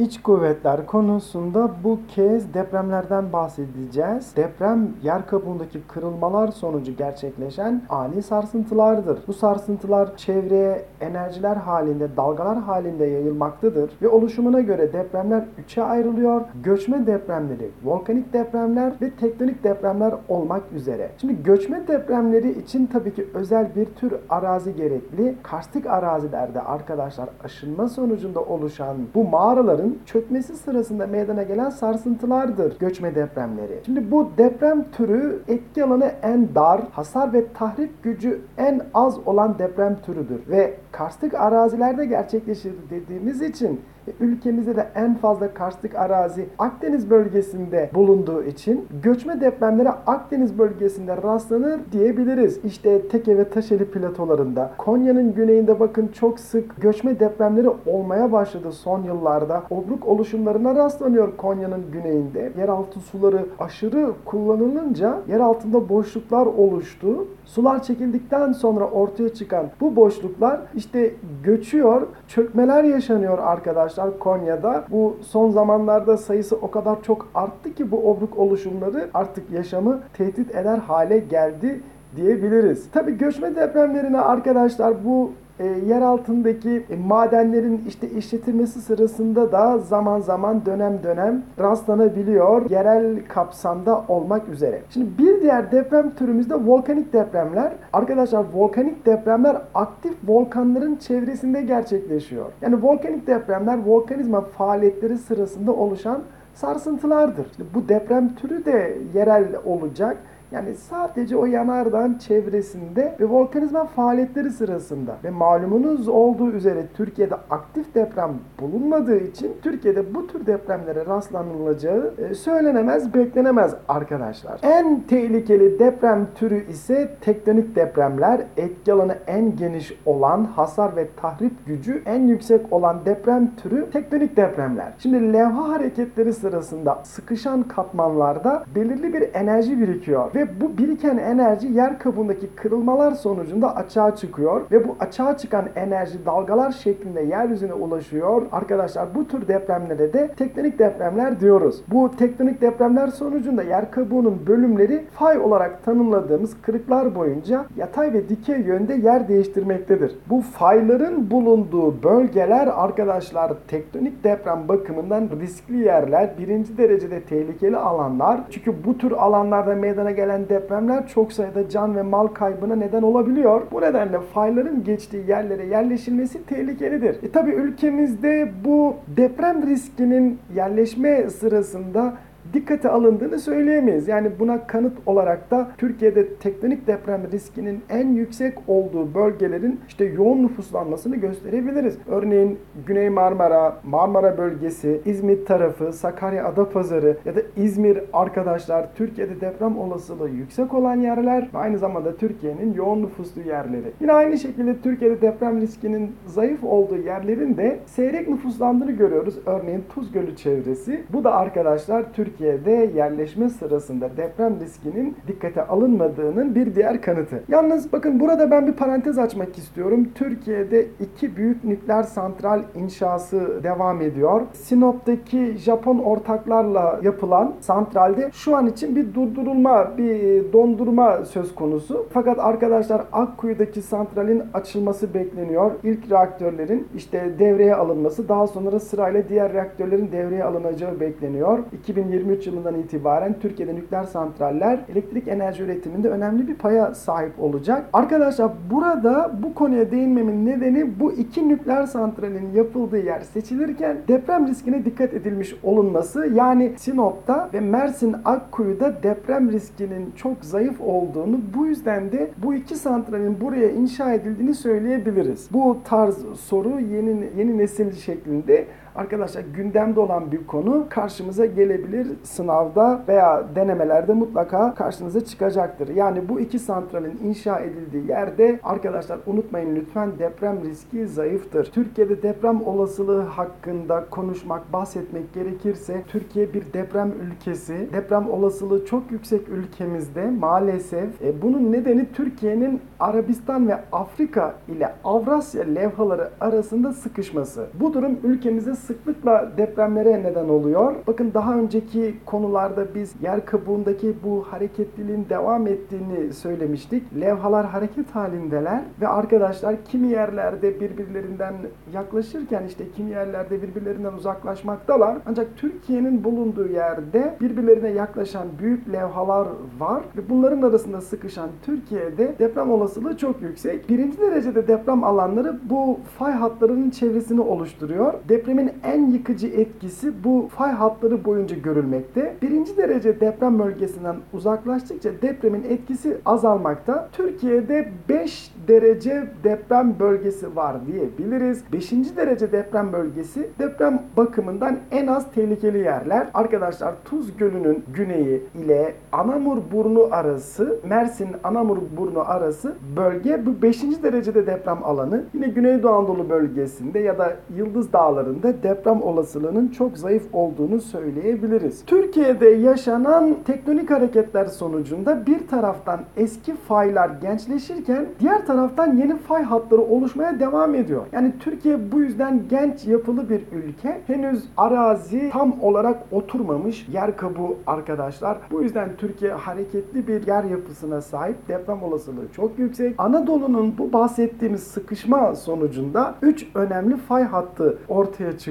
İç kuvvetler konusunda bu kez depremlerden bahsedeceğiz. Deprem yer kabuğundaki kırılmalar sonucu gerçekleşen ani sarsıntılardır. Bu sarsıntılar çevreye enerjiler halinde, dalgalar halinde yayılmaktadır ve oluşumuna göre depremler üçe ayrılıyor. Göçme depremleri, volkanik depremler ve tektonik depremler olmak üzere. Şimdi göçme depremleri için tabii ki özel bir tür arazi gerekli. Karstik arazilerde arkadaşlar aşınma sonucunda oluşan bu mağaraların dağların çökmesi sırasında meydana gelen sarsıntılardır göçme depremleri. Şimdi bu deprem türü etki alanı en dar, hasar ve tahrip gücü en az olan deprem türüdür ve karstik arazilerde gerçekleşir dediğimiz için ülkemizde de en fazla karstik arazi Akdeniz bölgesinde bulunduğu için göçme depremlere Akdeniz bölgesinde rastlanır diyebiliriz. İşte Teke ve Taşeli platolarında, Konya'nın güneyinde bakın çok sık göçme depremleri olmaya başladı son yıllarda. Obruk oluşumlarına rastlanıyor Konya'nın güneyinde. Yeraltı suları aşırı kullanılınca yer altında boşluklar oluştu. Sular çekildikten sonra ortaya çıkan bu boşluklar işte göçüyor, çökmeler yaşanıyor arkadaşlar Konya'da. Bu son zamanlarda sayısı o kadar çok arttı ki bu obruk oluşumları artık yaşamı tehdit eder hale geldi diyebiliriz. Tabi göçme depremlerine arkadaşlar bu e, yer altındaki e, madenlerin işte işletilmesi sırasında da zaman zaman dönem dönem rastlanabiliyor yerel kapsamda olmak üzere. Şimdi bir diğer deprem türümüzde volkanik depremler. Arkadaşlar volkanik depremler aktif volkanların çevresinde gerçekleşiyor. Yani volkanik depremler volkanizma faaliyetleri sırasında oluşan sarsıntılardır. Şimdi bu deprem türü de yerel olacak. Yani sadece o yanardağın çevresinde ve volkanizma faaliyetleri sırasında ve malumunuz olduğu üzere Türkiye'de aktif deprem bulunmadığı için Türkiye'de bu tür depremlere rastlanılacağı e, söylenemez, beklenemez arkadaşlar. En tehlikeli deprem türü ise tektonik depremler. Etki alanı en geniş olan, hasar ve tahrip gücü en yüksek olan deprem türü tektonik depremler. Şimdi levha hareketleri sırasında sıkışan katmanlarda belirli bir enerji birikiyor ve bu biriken enerji yer kabuğundaki kırılmalar sonucunda açığa çıkıyor ve bu açığa çıkan enerji dalgalar şeklinde yeryüzüne ulaşıyor. Arkadaşlar bu tür depremlere de tektonik depremler diyoruz. Bu tektonik depremler sonucunda yer kabuğunun bölümleri fay olarak tanımladığımız kırıklar boyunca yatay ve dikey yönde yer değiştirmektedir. Bu fayların bulunduğu bölgeler arkadaşlar tektonik deprem bakımından riskli yerler, birinci derecede tehlikeli alanlar. Çünkü bu tür alanlarda meydana gelen gelen depremler çok sayıda can ve mal kaybına neden olabiliyor. Bu nedenle fayların geçtiği yerlere yerleşilmesi tehlikelidir. E tabi ülkemizde bu deprem riskinin yerleşme sırasında dikkate alındığını söyleyemeyiz. Yani buna kanıt olarak da Türkiye'de tektonik deprem riskinin en yüksek olduğu bölgelerin işte yoğun nüfuslanmasını gösterebiliriz. Örneğin Güney Marmara, Marmara bölgesi, İzmit tarafı, Sakarya Adapazarı ya da İzmir arkadaşlar Türkiye'de deprem olasılığı yüksek olan yerler ve aynı zamanda Türkiye'nin yoğun nüfuslu yerleri. Yine aynı şekilde Türkiye'de deprem riskinin zayıf olduğu yerlerin de seyrek nüfuslandığını görüyoruz. Örneğin Tuz Gölü çevresi. Bu da arkadaşlar Türkiye Türkiye'de yerleşme sırasında deprem riskinin dikkate alınmadığının bir diğer kanıtı. Yalnız bakın burada ben bir parantez açmak istiyorum. Türkiye'de iki büyük nükleer santral inşası devam ediyor. Sinop'taki Japon ortaklarla yapılan santralde şu an için bir durdurulma, bir dondurma söz konusu. Fakat arkadaşlar Akkuyu'daki santralin açılması bekleniyor. İlk reaktörlerin işte devreye alınması, daha sonra sırayla diğer reaktörlerin devreye alınacağı bekleniyor. 2020 2023 yılından itibaren Türkiye'de nükleer santraller elektrik enerji üretiminde önemli bir paya sahip olacak. Arkadaşlar burada bu konuya değinmemin nedeni bu iki nükleer santralin yapıldığı yer seçilirken deprem riskine dikkat edilmiş olunması. Yani Sinop'ta ve Mersin Akkuyu'da deprem riskinin çok zayıf olduğunu bu yüzden de bu iki santralin buraya inşa edildiğini söyleyebiliriz. Bu tarz soru yeni yeni nesil şeklinde arkadaşlar gündemde olan bir konu karşımıza gelebilir sınavda veya denemelerde mutlaka karşınıza çıkacaktır. Yani bu iki santralin inşa edildiği yerde arkadaşlar unutmayın lütfen deprem riski zayıftır. Türkiye'de deprem olasılığı hakkında konuşmak, bahsetmek gerekirse Türkiye bir deprem ülkesi. Deprem olasılığı çok yüksek ülkemizde maalesef. E, bunun nedeni Türkiye'nin Arabistan ve Afrika ile Avrasya levhaları arasında sıkışması. Bu durum ülkemizde sıklıkla depremlere neden oluyor. Bakın daha önceki konularda biz yer kabuğundaki bu hareketliliğin devam ettiğini söylemiştik. Levhalar hareket halindeler ve arkadaşlar kimi yerlerde birbirlerinden yaklaşırken işte kimi yerlerde birbirlerinden uzaklaşmaktalar. Ancak Türkiye'nin bulunduğu yerde birbirlerine yaklaşan büyük levhalar var ve bunların arasında sıkışan Türkiye'de deprem olasılığı çok yüksek. Birinci derecede deprem alanları bu fay hatlarının çevresini oluşturuyor. Depremin en yıkıcı etkisi bu fay hatları boyunca görülmekte. Birinci derece deprem bölgesinden uzaklaştıkça depremin etkisi azalmakta. Türkiye'de 5 derece deprem bölgesi var diyebiliriz. 5. derece deprem bölgesi deprem bakımından en az tehlikeli yerler. Arkadaşlar Tuz Gölü'nün güneyi ile Anamur Burnu arası, Mersin Anamur Burnu arası bölge bu 5. derecede deprem alanı. Yine Güneydoğu Anadolu bölgesinde ya da Yıldız Dağları'nda deprem olasılığının çok zayıf olduğunu söyleyebiliriz. Türkiye'de yaşanan tektonik hareketler sonucunda bir taraftan eski faylar gençleşirken diğer taraftan yeni fay hatları oluşmaya devam ediyor. Yani Türkiye bu yüzden genç yapılı bir ülke. Henüz arazi tam olarak oturmamış yer kabuğu arkadaşlar. Bu yüzden Türkiye hareketli bir yer yapısına sahip. Deprem olasılığı çok yüksek. Anadolu'nun bu bahsettiğimiz sıkışma sonucunda 3 önemli fay hattı ortaya çıkıyor.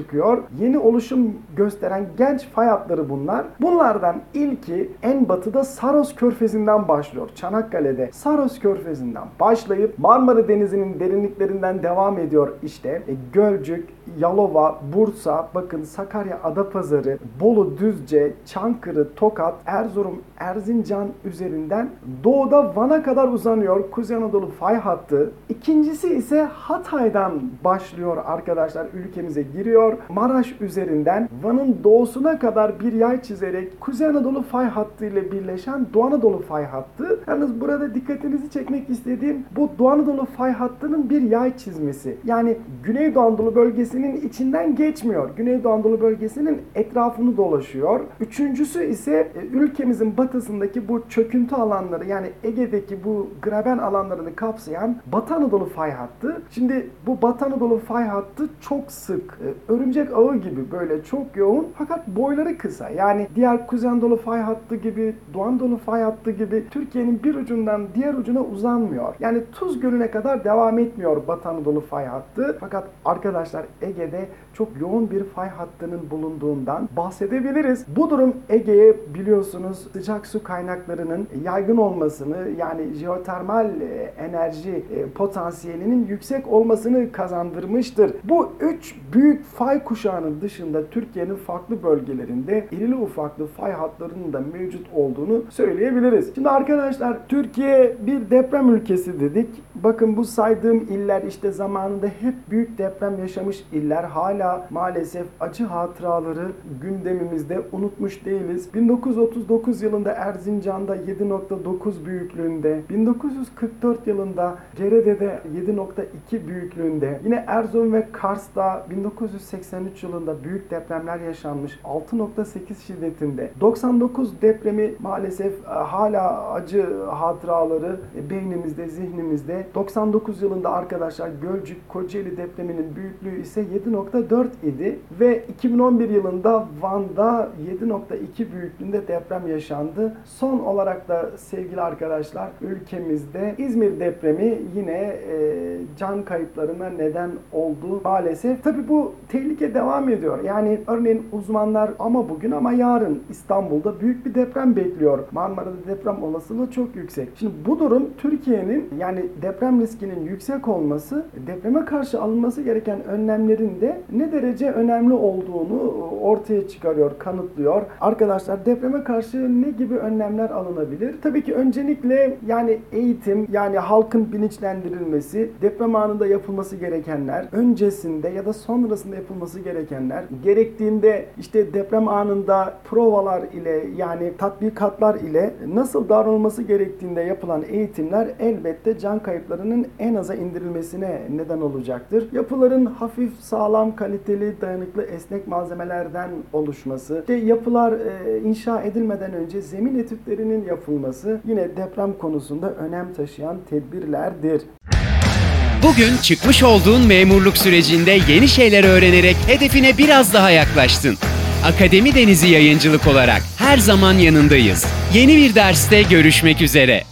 Yeni oluşum gösteren genç fay hatları bunlar. Bunlardan ilki en batıda Saros Körfezi'nden başlıyor. Çanakkale'de Saros Körfezi'nden başlayıp Marmara Denizi'nin derinliklerinden devam ediyor işte. E, Gölcük, Yalova, Bursa, bakın Sakarya, Adapazarı, Bolu, Düzce, Çankırı, Tokat, Erzurum, Erzincan üzerinden doğuda Van'a kadar uzanıyor Kuzey Anadolu fay hattı. İkincisi ise Hatay'dan başlıyor arkadaşlar ülkemize giriyor. Maraş üzerinden Van'ın doğusuna kadar bir yay çizerek Kuzey Anadolu fay hattı ile birleşen Doğu Anadolu fay hattı. Yalnız burada dikkatinizi çekmek istediğim bu Doğu Anadolu fay hattının bir yay çizmesi. Yani Güneydoğu Anadolu bölgesinin içinden geçmiyor. Güneydoğu Anadolu bölgesinin etrafını dolaşıyor. Üçüncüsü ise e, ülkemizin batısındaki bu çöküntü alanları yani Ege'deki bu graben alanlarını kapsayan Batı Anadolu fay hattı. Şimdi bu Batı Anadolu fay hattı çok sık, e, örümcek ağı gibi böyle çok yoğun fakat boyları kısa. Yani diğer Kuzey Anadolu fay hattı gibi, Doğu Anadolu fay hattı gibi Türkiye'nin bir ucundan diğer ucuna uzanmıyor. Yani Tuz Gölü'ne kadar devam etmiyor Batı Anadolu fay hattı. Fakat arkadaşlar Ege'de çok yoğun bir fay hattının bulunduğundan bahsedebiliriz. Bu durum Ege'ye biliyorsunuz sıcak su kaynaklarının yaygın olmasını yani jeotermal e, enerji e, potansiyelinin yüksek olmasını kazandırmıştır. Bu üç büyük fay kuşağının dışında Türkiye'nin farklı bölgelerinde irili ufaklı fay hatlarının da mevcut olduğunu söyleyebiliriz. Şimdi arkadaşlar Türkiye bir deprem ülkesi dedik. Bakın bu saydığım iller işte zamanında hep büyük deprem yaşamış iller hala maalesef acı hatıraları gündemimizde unutmuş değiliz. 1939 yılında Erzincan'da 7.9 büyüklüğünde, 1944 yılında Cerede'de 7.2 büyüklüğünde, yine Erzurum ve Kars'ta 1983 yılında büyük depremler yaşanmış 6.8 şiddetinde. 99 depremi maalesef e, hala acı hatıraları e, beynimizde, zihnimizde. 99 yılında arkadaşlar Gölcük Kocaeli depreminin büyüklüğü ise 7.4 idi ve 2011 yılında Van'da 7.2 büyüklüğünde deprem yaşandı. Son olarak da sevgili arkadaşlar ülkemizde İzmir depremi yine e, can kayıplarına neden oldu maalesef. Tabi bu tehlike devam ediyor. Yani örneğin uzmanlar ama bugün ama yarın İstanbul'da büyük bir deprem bekliyor. Marmara'da deprem olasılığı çok yüksek. Şimdi bu durum Türkiye'nin yani deprem riskinin yüksek olması depreme karşı alınması gereken önlemlerin de ne derece önemli olduğunu ortaya çıkarıyor, kanıtlıyor. Arkadaşlar depreme karşı ne gibi önlemler alınabilir? Tabii ki öncelikle yani eğitim, yani halkın bilinçlendirilmesi, deprem anında yapılması gerekenler, öncesinde ya da sonrasında yapılması yapılması gerekenler, gerektiğinde işte deprem anında provalar ile yani tatbikatlar ile nasıl davranılması gerektiğinde yapılan eğitimler elbette can kayıplarının en aza indirilmesine neden olacaktır. Yapıların hafif, sağlam, kaliteli, dayanıklı, esnek malzemelerden oluşması, işte yapılar e, inşa edilmeden önce zemin etütlerinin yapılması yine deprem konusunda önem taşıyan tedbirlerdir. Bugün çıkmış olduğun memurluk sürecinde yeni şeyler öğrenerek hedefine biraz daha yaklaştın. Akademi Denizi Yayıncılık olarak her zaman yanındayız. Yeni bir derste görüşmek üzere.